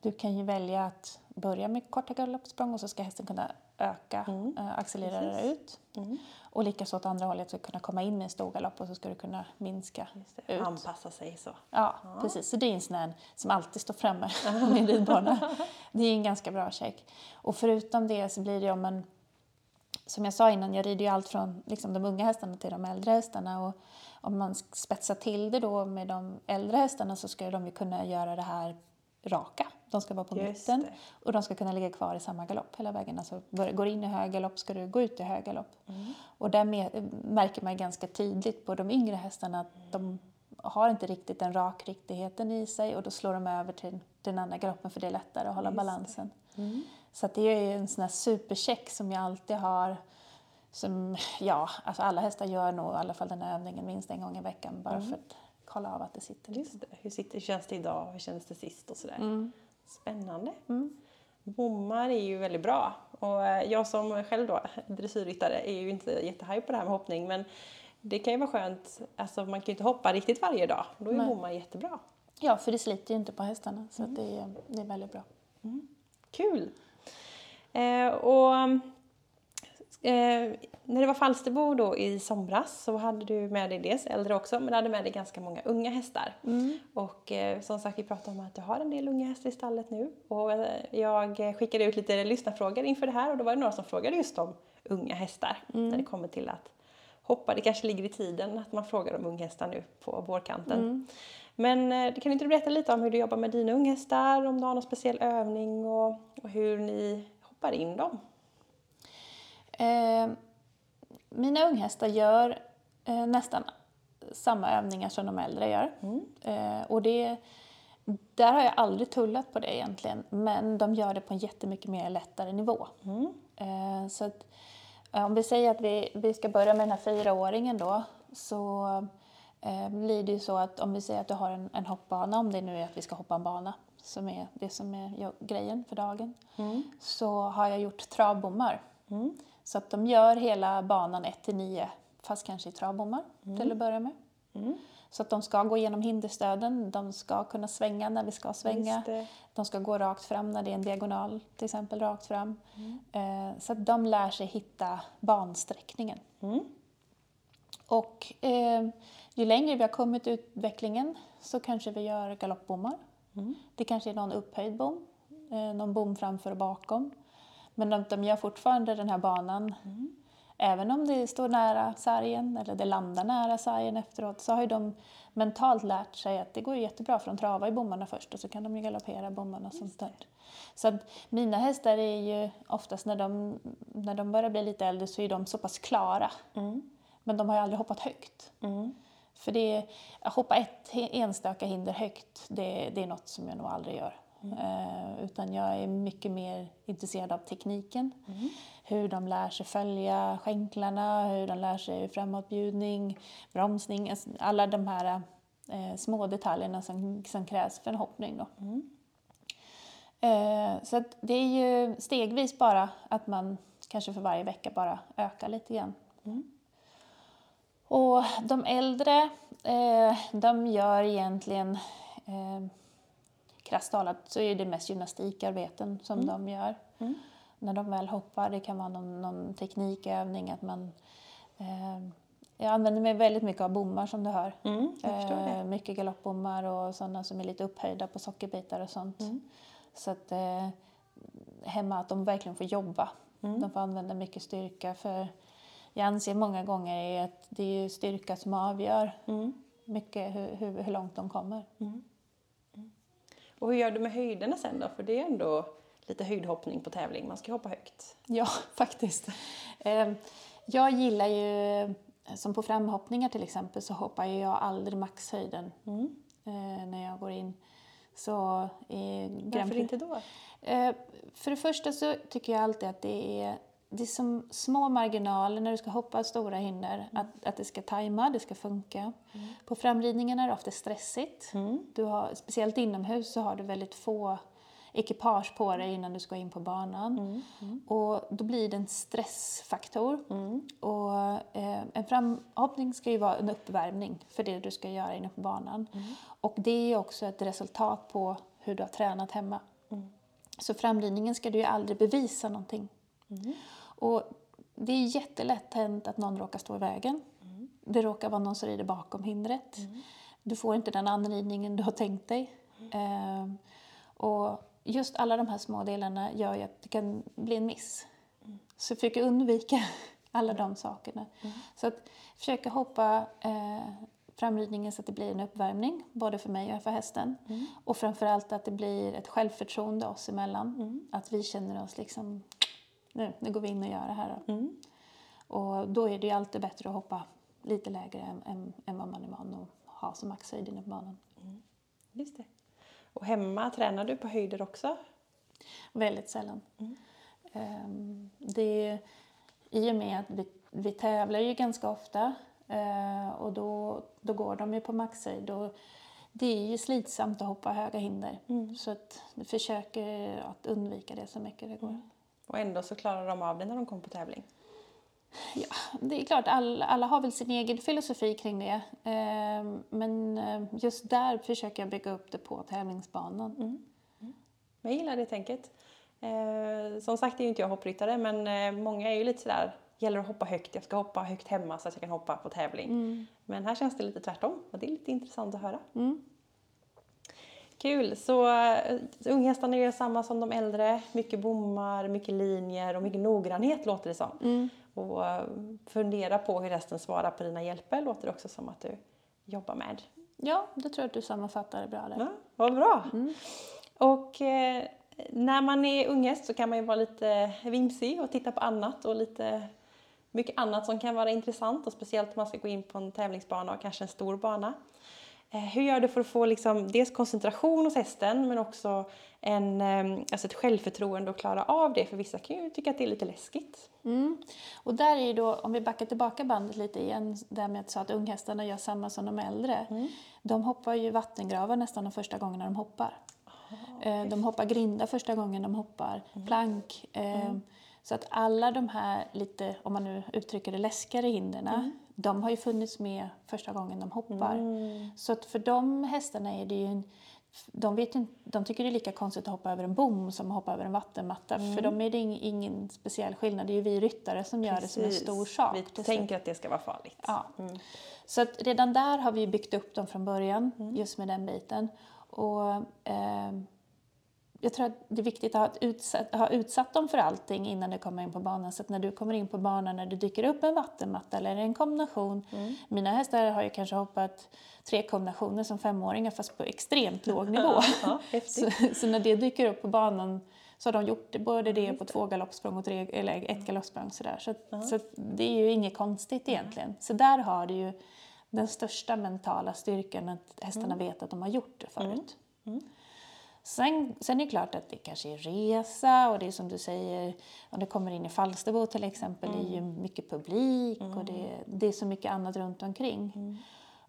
Du kan ju välja att börja med korta galoppsprång och så ska hästen kunna öka, eh, accelerera ut. Och likaså åt andra hållet så kunna komma in med en stor galopp och så ska du kunna minska ut. Anpassa sig så. Ja, precis. Så det är en sån här som alltid står framme på min ridbana. Det är en ganska bra check. Och förutom det så blir det om man, som jag sa innan, jag rider ju allt från liksom, de unga hästarna till de äldre hästarna. Och om man spetsar till det då med de äldre hästarna så ska de ju kunna göra det här raka. De ska vara på Just mitten det. och de ska kunna ligga kvar i samma galopp hela vägen. Alltså går in i hög galopp ska du gå ut i hög galopp. Mm. Och där märker man ganska tydligt på de yngre hästarna att de har inte riktigt den rakriktigheten i sig och då slår de över till den andra galoppen för det är lättare att hålla Just balansen. Mm. Så det är ju en sån här supercheck som jag alltid har. Som, ja, alltså alla hästar gör nog i alla fall den här övningen minst en gång i veckan bara för att kolla av att det sitter. Mm. Just det. Hur sitter, känns det idag? Hur känns det sist och sådär? Mm. Spännande. Bommar är ju väldigt bra. Och eh, jag som själv då, dressyrryttare, är ju inte jättehaj på det här med hoppning. Men det kan ju vara skönt, alltså man kan ju inte hoppa riktigt varje dag. Då är Nej. bommar jättebra. Ja, för det sliter ju inte på hästarna så att det, är, det är väldigt bra. Kul! Eh, och eh, när det var Falsterbo då i somras så hade du med dig dels äldre också, men du hade med dig ganska många unga hästar. Och eh, som sagt, vi pratade om att du har en del unga hästar i stallet nu. Och eh, jag skickade ut lite lyssnarfrågor inför det här och då var det några som frågade just om unga hästar. När det kommer till att hoppa, det kanske ligger i tiden att man frågar om unghästar nu på vårkanten. Men eh, kan inte du berätta lite om hur du jobbar med dina unghästar, om du har någon speciell övning och, och hur ni hoppar in dem? Eh, mina unghästar gör eh, nästan samma övningar som de äldre gör. Eh, och det, där har jag aldrig tullat på det egentligen, men de gör det på en jättemycket mer lättare nivå. Eh, så att, om vi säger att vi, vi ska börja med den här fyraåringen då, så eh, blir det ju så att om vi säger att du har en, en hoppbana, om det nu är att vi ska hoppa en bana, som är det som är grejen för dagen, så har jag gjort travbommar. Så att de gör hela banan 1 till 9, fast kanske i travbommar till att börja med. Så att de ska gå igenom hinderstöden, de ska kunna svänga när vi ska svänga. De ska gå rakt fram när det är en diagonal, till exempel rakt fram. Eh, så att de lär sig hitta bansträckningen. Och eh, ju längre vi har kommit i utvecklingen så kanske vi gör galoppbommar. Det kanske är någon upphöjd bom, eh, någon bom framför och bakom. Men de, de gör fortfarande den här banan. Även om det står nära sargen eller det landar nära sargen efteråt så har ju de mentalt lärt sig att det går jättebra för de travar i bommarna först och så kan de ju galoppera bommarna och sånt där. Så att mina hästar är ju oftast när de, när de börjar bli lite äldre så är de så pass klara. Men de har ju aldrig hoppat högt. För det att hoppa ett enstaka hinder högt, det, det är något som jag nog aldrig gör. Eh, utan jag är mycket mer intresserad av tekniken. Hur de lär sig följa skänklarna, hur de lär sig framåtbjudning, bromsning, alltså alla de här eh, små detaljerna som, som krävs för en hoppning. Då. Eh, så det är ju stegvis bara att man kanske för varje vecka bara ökar lite grann. Och de äldre, eh, de gör egentligen, eh, krasst talat, så är det mest gymnastikarbeten som de gör. När de väl hoppar, det kan vara någon, någon teknikövning, att man eh, jag använder mig väldigt mycket av bommar som du hör. Mm. Eh, mycket galoppbommar och sådana som är lite upphöjda på sockerbitar och sånt. Mm. Så att, eh, hemma att de verkligen får jobba. De får använda mycket styrka för jag anser många gånger att det är styrka som avgör mycket hur, hur, hur långt de kommer. Och hur gör du med höjderna sen då? För det är ändå lite höjdhoppning på tävling, man ska hoppa högt. Ja, faktiskt. Eh, Jag gillar ju, som på framhoppningar till exempel, så hoppar jag aldrig maxhöjden eh, när jag går in. Så Grand Varför inte då? Eh, För det första så tycker jag alltid att det är, det är som små marginaler när du ska hoppa stora hinder. Att, att det ska tajma, det ska funka. På framridningen är det ofta stressigt. Du har, speciellt inomhus så har du väldigt få ekipage på dig innan du ska in på banan. Och då blir det en stressfaktor. Och, eh, en framhoppning ska ju vara en uppvärmning för det du ska göra inne på banan. Och det är också ett resultat på hur du har tränat hemma. Så framridningen ska du ju aldrig bevisa någonting. Och det är jättelätt hänt att någon råkar stå i vägen. Det råkar vara någon som rider bakom hindret. Du får inte den anridningen du har tänkt dig. Ehm, och just alla de här små delarna gör ju att det kan bli en miss. Så försök undvika alla de sakerna. Så att försöka hoppa eh, framridningen så att det blir en uppvärmning, både för mig och för hästen. Och framförallt att det blir ett självförtroende oss emellan. Att vi känner oss liksom, nu, nu går vi in och gör det här. Då. Och då är det ju alltid bättre att hoppa lite lägre än, än, än vad man är van att ha som maxhöjd inne på banan. Just det. Och hemma, tränar du på höjder också? Väldigt sällan. Ehm, det, I och med att vi, vi tävlar ju ganska ofta eh, och då, då går de ju på maxhöjd. Och det är ju slitsamt att hoppa höga hinder. Så att vi försöker att undvika det så mycket det går. Och ändå så klarar de av det när de kommer på tävling. Ja, det är klart, alla, alla har väl sin egen filosofi kring det. Ehm, men eh, just där försöker jag bygga upp det på tävlingsbanan. Men jag gillar det tänket. Eh, som sagt är ju inte jag hoppryttare men eh, många är ju lite sådär, gäller att hoppa högt, jag ska hoppa högt hemma så att jag kan hoppa på tävling. Men här känns det lite tvärtom och det är lite intressant att höra. Kul! Så uh, unghästarna gör samma som de äldre. Mycket bommar, mycket linjer och mycket noggrannhet låter det som. Och eh, fundera på hur hästen svarar på dina hjälper låter det också som att du jobbar med. Ja, det tror jag att du sammanfattar det bra där. Ja, vad bra! Och eh, när man är unghäst så kan man ju vara lite vimsig och titta på annat och lite mycket annat som kan vara intressant och speciellt om man ska gå in på en tävlingsbana och kanske en stor bana. Eh, hur gör du för att få liksom dels koncentration hos hästen men också en, eh, alltså ett självförtroende att klara av det? För vissa kan ju tycka att det är lite läskigt. Mm. Och där är då, om vi backar tillbaka bandet lite igen, där med att sa att unghästarna gör samma som de äldre. De hoppar ju vattengravar nästan de första gångerna de hoppar. Eh, De hoppar grinda första gången de hoppar, plank. eh, Så att alla de här lite, om man nu uttrycker det, läskigare hindren, de har ju funnits med första gången de hoppar. Så att för de hästarna är det ju en, de, vet inte- de tycker det är lika konstigt att hoppa över en bom som att hoppa över en vattenmatta. För dem är det ing, ingen speciell skillnad. Det är ju vi ryttare som gör det som en Precis. stor sak. Vi tänker att det ska vara farligt. Ja. Så att redan där har vi byggt upp dem från början, just med den biten. Och, ehm, jag tror att det är viktigt att ha, utsatt, ha utsatt dem för allting innan du kommer in på banan. Så att när du kommer in på banan, när det dyker upp en vattenmatta eller en kombination. Mina hästar har ju kanske hoppat tre kombinationer som femåringar fast på extremt låg nivå. Ja, så, så när det dyker upp på banan så har de gjort det, både det på två galoppsprång och tre, eller ett galoppsprång. Sådär. Så, att- så det är ju inget konstigt egentligen. Så där har du ju den största mentala styrkan att hästarna vet att de har gjort det förut. Sen, sen är det klart att det kanske är resa och det är som du säger, om det kommer in i Falsterbo till exempel, det är ju mycket publik och det, det är så mycket annat runt omkring.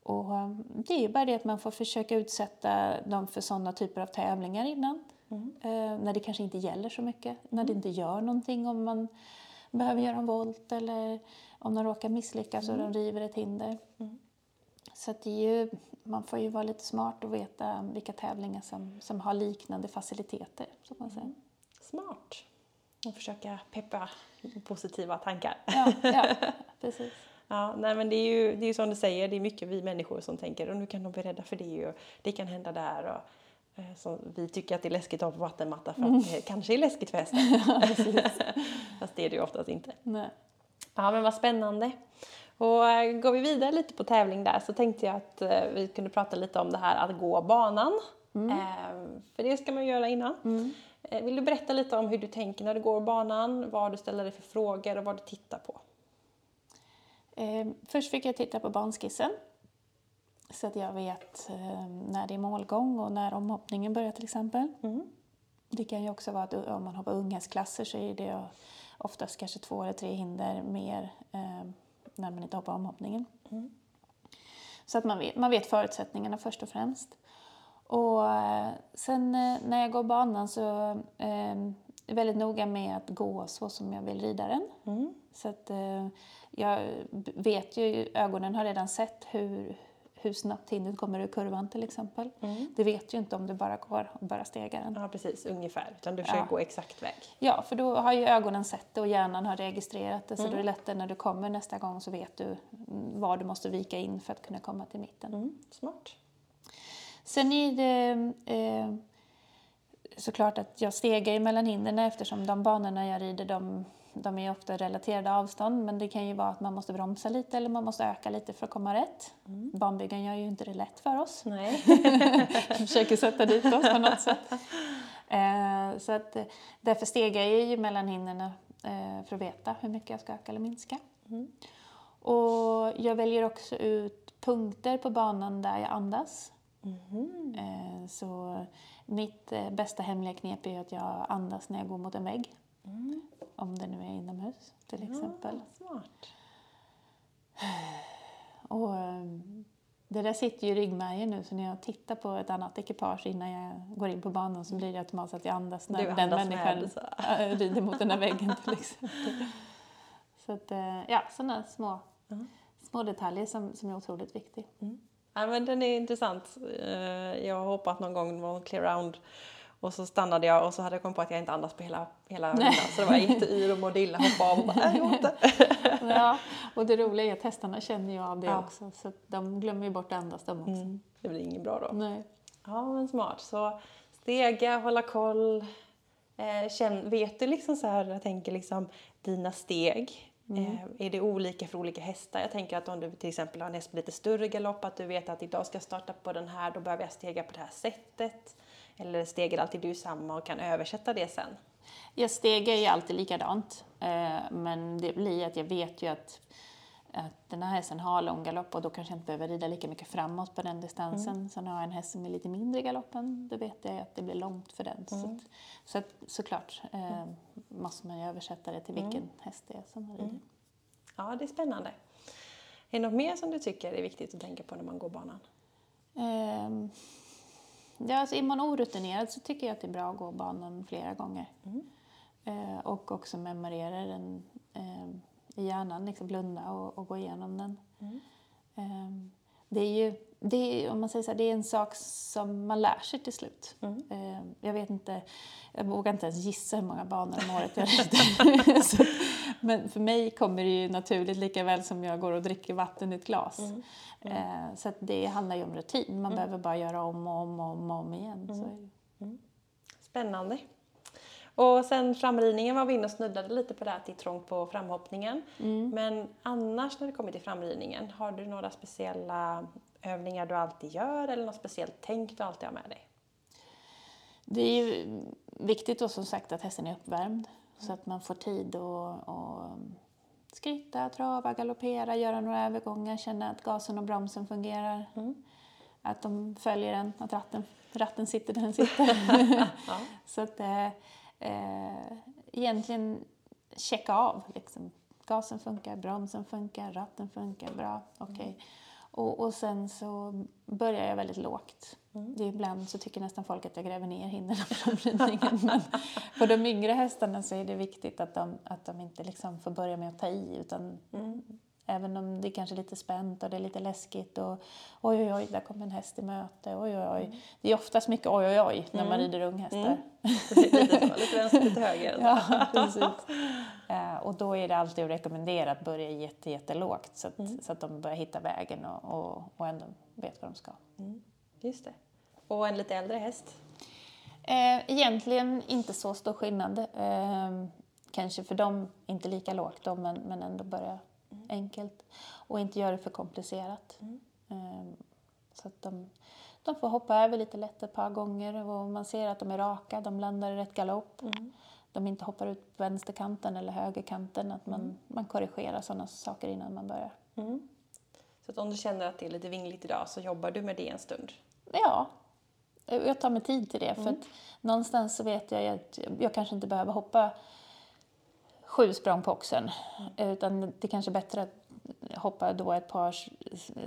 Och um, det är bara det att man får försöka utsätta dem för sådana typer av tävlingar innan. Eh, när det kanske inte gäller så mycket, när det inte gör någonting om man behöver göra en volt eller om de råkar misslyckas och de river ett hinder. Så det är ju, man får ju vara lite smart och veta vilka tävlingar som, som har liknande faciliteter. Så man säger. Smart! Och försöka peppa positiva tankar. Ja, ja, precis. Ja, nej men det är ju det är som du säger, det är mycket vi människor som tänker och nu kan de bli rädda för det och det kan hända där. Och, Eh, Så vi tycker att det är läskigt att ha på vattenmatta för att det kanske är läskigt för hästen. Fast det är det ju oftast inte. Nej. Ja men vad spännande. Och eh, går vi vidare lite på tävling där så tänkte jag att eh, vi kunde prata lite om det här att gå banan. Eh, för det ska man göra innan. Eh, vill du berätta lite om hur du tänker när du går banan, vad du ställer dig för frågor och vad du tittar på? Först fick jag titta på banskissen. Så att jag vet när det är målgång och när omhoppningen börjar till exempel. Det kan ju också vara att om man hoppar unghästklasser så är det oftast kanske två eller tre hinder mer när man inte hoppar omhoppningen. Så att man vet, man vet förutsättningarna först och främst. Och eh, sen eh, när jag går banan så eh, är jag väldigt noga med att gå så som jag vill rida den. Så att eh, jag vet ju, ögonen har redan sett hur, hur snabbt hindret kommer ur kurvan till exempel. Det vet ju inte om du bara går och börjar stega den. Ja precis, ungefär. Utan du försöker Ja. gå exakt väg. Ja, för då har ju ögonen sett det och hjärnan har registrerat det. Så då är det lättare när du kommer nästa gång så vet du mm, var du måste vika in för att kunna komma till mitten. Mm, smart. Sen är det eh, såklart att jag stegar mellan hindren eftersom de banorna jag rider de, de är ofta relaterade avstånd men det kan ju vara att man måste bromsa lite eller man måste öka lite för att komma rätt. Banbyggen gör ju inte det lätt för oss. Nej. försöker sätta dit oss på något sätt. Eh, så att, eh, därför stegar jag ju mellan hindren eh, för att veta hur mycket jag ska öka eller minska. Och jag väljer också ut punkter på banan där jag andas. Eh, så mitt eh, bästa hemliga knep är att jag andas när jag går mot en vägg. Om det nu är inomhus till exempel. Ja, smart. Och eh, det där sitter ju i ryggmärgen nu så när jag tittar på ett annat ekipage innan jag går in på banan så blir det automatiskt att jag andas när Du den andas människan med, rider mot den här väggen till exempel. Så att, eh, ja, sådana små, små detaljer som, som är otroligt viktiga. Ja, men den är intressant. Eh, Jag har hoppat någon gång, en clear round. Och så stannade jag och så hade jag kommit på att jag inte andas på hela, hela rundan. Så det var jätteyr och mådde illa, hoppade av och bara, "Nej, jag inte. Ja, och det roliga är att hästarna känner ju av det Ja. också så de glömmer ju bort att andas de också. Mm, det blir inget bra då. Nej. Ja, men smart. Så stega, hålla koll. Eh, känn, vet du liksom så här, jag tänker liksom dina steg. Eh, är det olika för olika hästar? Jag tänker att om du till exempel har en häst med lite större galopp, att du vet att idag ska jag starta på den här, då behöver jag stega på det här sättet. Eller stegar alltid du samma och kan översätta det sen? Jag stegar ju alltid likadant. Eh, men det blir att jag vet ju att, att den här hästen har lång galopp och då kanske jag inte behöver rida lika mycket framåt på den distansen. Sen har jag en häst som är lite mindre i galoppen, då vet jag att det blir långt för den. Så, att, så att, såklart eh, måste man ju översätta det till vilken häst det är som har rider. Ja, det är spännande. Är det något mer som du tycker är viktigt att tänka på när man går banan? Ehm, ja, alltså är man orutinerad så tycker jag att det är bra att gå banan flera gånger. Eh, och också memorera den ehm, i hjärnan, liksom blunda och, och gå igenom den. Ehm, det är ju, det är, om man säger så här, det är en sak som man lär sig till slut. Ehm, jag vet inte, jag vågar inte ens gissa hur många banor om året jag rider. så, men för mig kommer det ju naturligt lika väl som jag går och dricker vatten i ett glas. Eh, så att det handlar ju om rutin, man behöver bara göra om och om och om, och om igen. Så är det. Spännande. Och sen framridningen var vi inne och snuddade lite på det att det är trångt på framhoppningen. Men annars när det kommer till framridningen, har du några speciella övningar du alltid gör eller något speciellt tänk du alltid har med dig? Det är ju viktigt då som sagt att hästen är uppvärmd så att man får tid att att skritta, trava, galoppera, göra några övergångar, känna att gasen och bromsen fungerar. Att de följer den, att ratten, ratten sitter där den sitter. Så att eh, eh, egentligen checka av. Liksom. Gasen funkar, bromsen funkar, ratten funkar, bra, okej. Och, och sen så börjar jag väldigt lågt. Det är ibland så tycker nästan folk att jag gräver ner hindren från ridningen. Men för de yngre hästarna så är det viktigt att de, att de inte liksom får börja med att ta i. Utan Även om det kanske är lite spänt och det är lite läskigt och oj oj oj, där kommer en häst i möte, oj oj oj. Det är oftast mycket oj oj oj när man rider unghästar. Precis, lite, så, lite vänster, lite höger. Ja, precis. Eh, och då är det alltid att rekommendera att börja jätte, jättelågt så att, så att de börjar hitta vägen och, och, och ändå vet vad de ska. Just det. Och en lite äldre häst? Eh, egentligen inte så stor skillnad. Eh, kanske för dem inte lika lågt då, men, men ändå börja mm. enkelt. Och inte göra det för komplicerat. Mm. Eh, så att de, de får hoppa över lite lätt ett par gånger och man ser att de är raka, de landar i rätt galopp. Mm. De inte hoppar ut på vänsterkanten eller högerkanten, att man, mm. man korrigerar sådana saker innan man börjar. Mm. Så att om du känner att det är lite vingligt idag så jobbar du med det en stund? Ja, jag tar mig tid till det. För mm. att någonstans så vet jag att jag kanske inte behöver hoppa sju språng på oxen. Utan det kanske är bättre att hoppa då ett par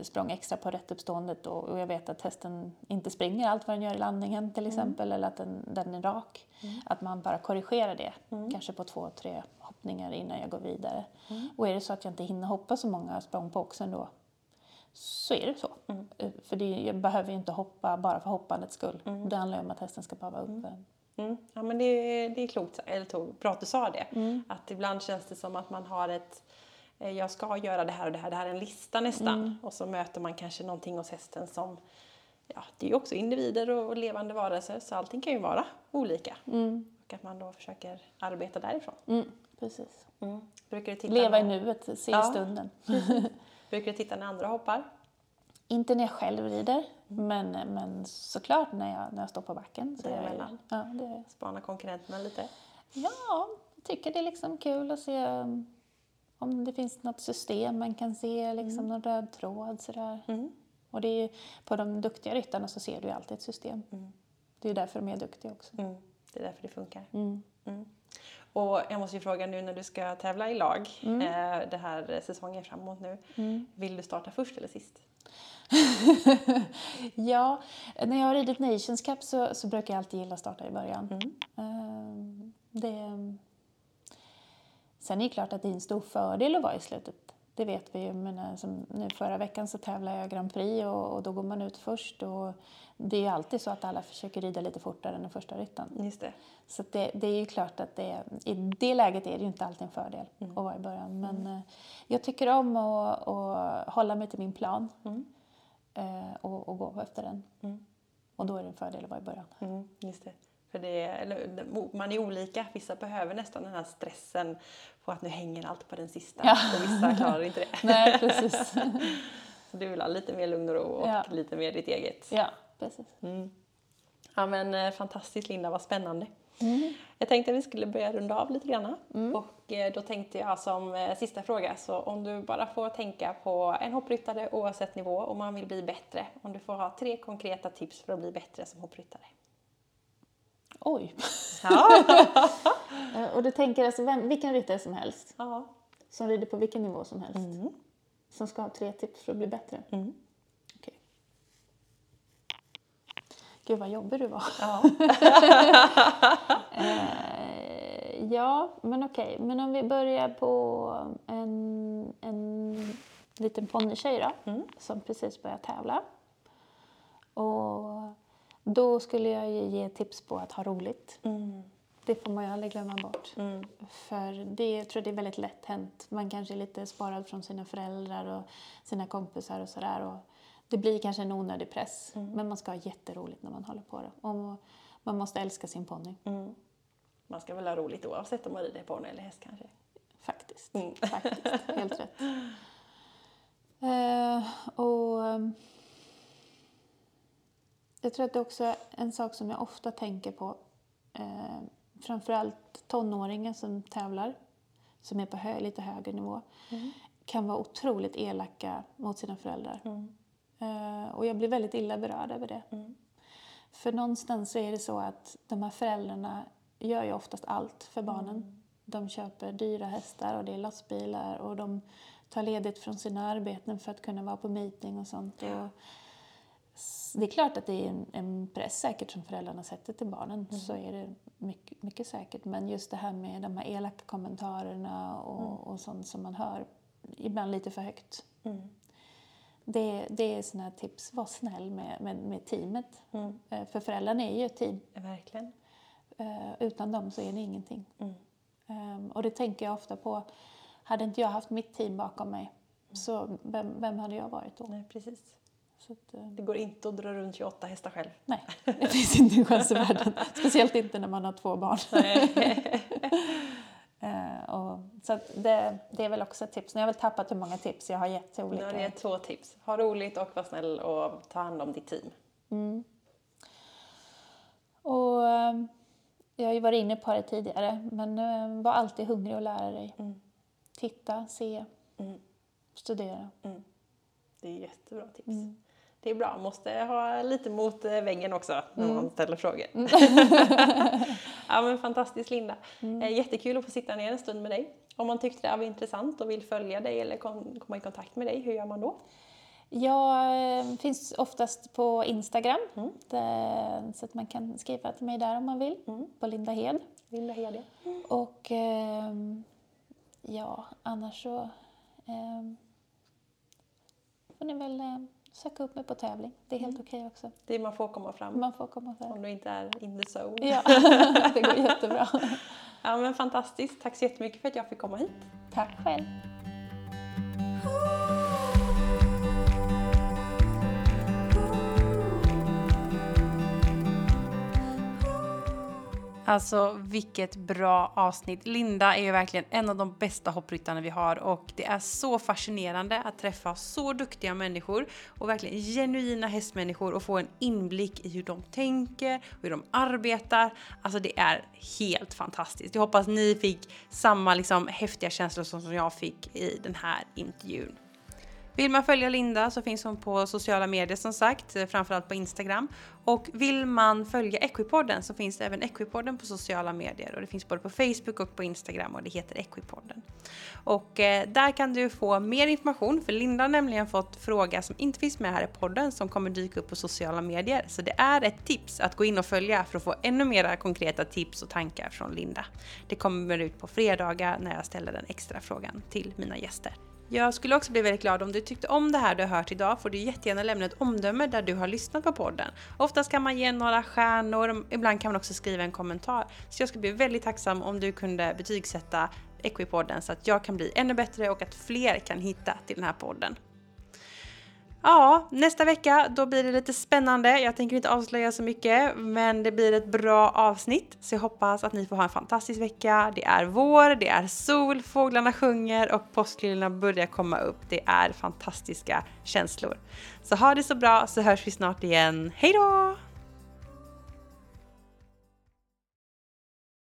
språng extra på rätt uppståendet och jag vet att hästen inte springer allt vad den gör i landningen till mm. exempel mm. eller att den, den är rak. Mm. Att man bara korrigerar det, mm. kanske på två, tre hoppningar innan jag går vidare. Mm. Och är det så att jag inte hinner hoppa så många språng på oxen då så är det så. Mm. Eh, för det, jag behöver ju inte hoppa bara för hoppandets skull. Det handlar ju om att hästen ska bara vara uppe. Mm. mm. Ja men det, det är klokt, eller bra att du sa det. Mm. Att ibland känns det som att man har ett eh, jag ska göra det här och det här, det här är en lista nästan. Mm. Och så möter man kanske någonting hos hästen som, ja det är ju också individer och levande varelser så allting kan ju vara olika. Och att man då försöker arbeta därifrån. Precis. Brukar du titta Leva i nuet, se ja. stunden. Brukar du titta när andra hoppar? Inte när jag själv rider, mm. Men, men såklart när jag, när jag står på backen. Så jag, ja, det... Spana konkurrenterna lite? Ja, jag tycker det är liksom kul att se um, om det finns något system man kan se, liksom mm. någon röd tråd sådär. Mm. Och det är, på de duktiga ryttarna så ser du ju alltid ett system. Mm. Det är därför de är duktiga också. Mm. Det är därför det funkar. Mm. Och jag måste ju fråga nu när du ska tävla i lag mm. eh, det här säsongen framåt nu. Mm. Vill du starta först eller sist? ja, när jag har ridit Nations Cup så, så brukar jag alltid gilla att starta i början. Mm. Eh, det, sen är det klart att det är en stor fördel att vara i slutet. Det vet vi ju. Men som nu förra veckan så tävlade jag Grand Prix och, och, då går man ut först. Och det är ju alltid så att alla försöker rida lite fortare än den första ryttaren. Just det. Så det, det, är ju klart att det, i det läget är det ju inte alltid en fördel mm. att vara i början. Men mm. jag tycker om att, att, hålla mig till min plan mm. Eh, och, och, gå efter den. Mm. Och då är det en fördel att vara i början. Mm, just det. För det är, man är olika. Vissa behöver nästan den här stressen på att nu hänger allt på den sista ja. och vissa klarar inte det. Nej, precis. Så du vill ha lite mer lugn och ro och ja. lite mer ditt eget. Ja, precis. Mm. Ja men eh, fantastiskt Linda, vad spännande. Mm. Jag tänkte att vi skulle börja runda av lite grann. Mm. Och eh, då tänkte jag som eh, sista fråga, så om du bara får tänka på en hoppryttare oavsett nivå om man vill bli bättre. Om du får ha tre konkreta tips för att bli bättre som hoppryttare. Oj! Ja. och du tänker alltså vem, vilken ryttare som helst? Ja. Som rider på vilken nivå som helst? Mm. Som ska ha tre tips för att bli bättre? Mm. Okay. Gud vad jobbig du var. Ja, eh, ja men okej. Okay. Men om vi börjar på en, en liten ponnykej då, mm. som precis börjar tävla. Och då skulle jag ge tips på att ha roligt. Mm. Det får man ju aldrig glömma bort. Mm. För det jag tror det är väldigt lätt hänt. Man kanske är lite sparad från sina föräldrar och sina kompisar och sådär. Det blir kanske en onödig press. Mm. Men man ska ha jätteroligt när man håller på det. Och man måste älska sin ponny. Mm. Man ska väl ha roligt oavsett om man rider ponny eller häst kanske? Faktiskt. Mm. Faktiskt. Helt rätt. Uh, och jag tror att det också är en sak som jag ofta tänker på. Eh, framförallt tonåringar som tävlar, som är på hö lite högre nivå, mm. kan vara otroligt elaka mot sina föräldrar. Mm. Eh, och jag blir väldigt illa berörd över det. Mm. För någonstans så är det så att de här föräldrarna gör ju oftast allt för barnen. Mm. De köper dyra hästar och det är lastbilar och de tar ledigt från sina arbeten för att kunna vara på meeting och sånt. Och det är klart att det är en, en press säkert som föräldrarna sätter till barnen. Mm. Så är det mycket, mycket, säkert. Men just det här med de här elaka kommentarerna och, mm. och sånt som man hör, ibland lite för högt. Mm. Det, det är sådana tips. Var snäll med, med, med teamet. Mm. Eh, för föräldrarna är ju ett team. verkligen. Uh, utan dem så är det ingenting. Um, och det tänker jag ofta på. Hade inte jag haft mitt team bakom mig, mm. så vem, vem hade jag varit då? Nej, precis. Att, eh, Det går inte att dra runt 28 hästar själv. nej, det finns inte en chans i världen. Speciellt inte när man har två barn. Eh, och, så att det, det är väl också ett tips. Nu har jag väl tappat hur många tips jag har gett till Nu olika. har ni gett två tips. Ha roligt och var snäll och ta hand om ditt team. Och, eh, jag har ju varit inne på det tidigare, men var alltid hungrig och lära dig. Titta, se, Mm. studera. Det är jättebra tips. Det är bra, måste ha lite mot eh, väggen också när man ställer frågor. ja men fantastiskt Linda. Eh, Jättekul att få sitta ner en stund med dig. Om man tyckte det här var intressant och vill följa dig eller kom, komma i kontakt med dig, hur gör man då? Jag eh, finns oftast på Instagram, Mm. så att man kan skriva till mig där om man vill, på Linda Hed. Linda Hede. Och ehm, ja, annars så ehm, får ni väl eh, söka upp mig på tävling. Det är helt okej också. Det man får komma fram Man får komma för. om du inte är in the zone. Ja, det går jättebra. Ja men fantastiskt, tack så jättemycket för att jag fick komma hit. Tack själv. Alltså vilket bra avsnitt. Linda är ju verkligen en av de bästa hoppryttarna vi har och det är så fascinerande att träffa så duktiga människor och verkligen genuina hästmänniskor och få en inblick i hur de tänker och hur de arbetar. Alltså det är helt fantastiskt. Jag hoppas ni fick samma liksom häftiga känslor som jag fick i den här intervjun. Vill man följa Linda så finns hon på sociala medier som sagt, eh, framförallt på Instagram. Och vill man följa Equipodden så finns det även Equipodden på sociala medier och det finns både på Facebook och på Instagram och det heter Equipodden. Och eh, där kan du få mer information för Linda har nämligen fått fråga som inte finns med här i podden som kommer dyka upp på sociala medier. Så det är ett tips att gå in och följa för att få ännu mera konkreta tips och tankar från Linda. Det kommer ut på fredagar när jag ställer den extra frågan till mina gäster. Jag skulle också bli väldigt glad om du tyckte om det här du har hört idag får du jättegärna lämna ett omdöme där du har lyssnat på podden. Oftast kan man ge några stjärnor, ibland kan man också skriva en kommentar. Så jag skulle bli väldigt tacksam om du kunde betygsätta Equipodden så att jag kan bli ännu bättre och att fler kan hitta till den här podden. Ja, nästa vecka då blir det lite spännande. Jag tänker inte avslöja så mycket, men det blir ett bra avsnitt. Så jag hoppas att ni får ha en fantastisk vecka. Det är vår, det är sol, fåglarna sjunger och påskliljorna börjar komma upp. Det är fantastiska känslor. Så ha det så bra så hörs vi snart igen. Hej då!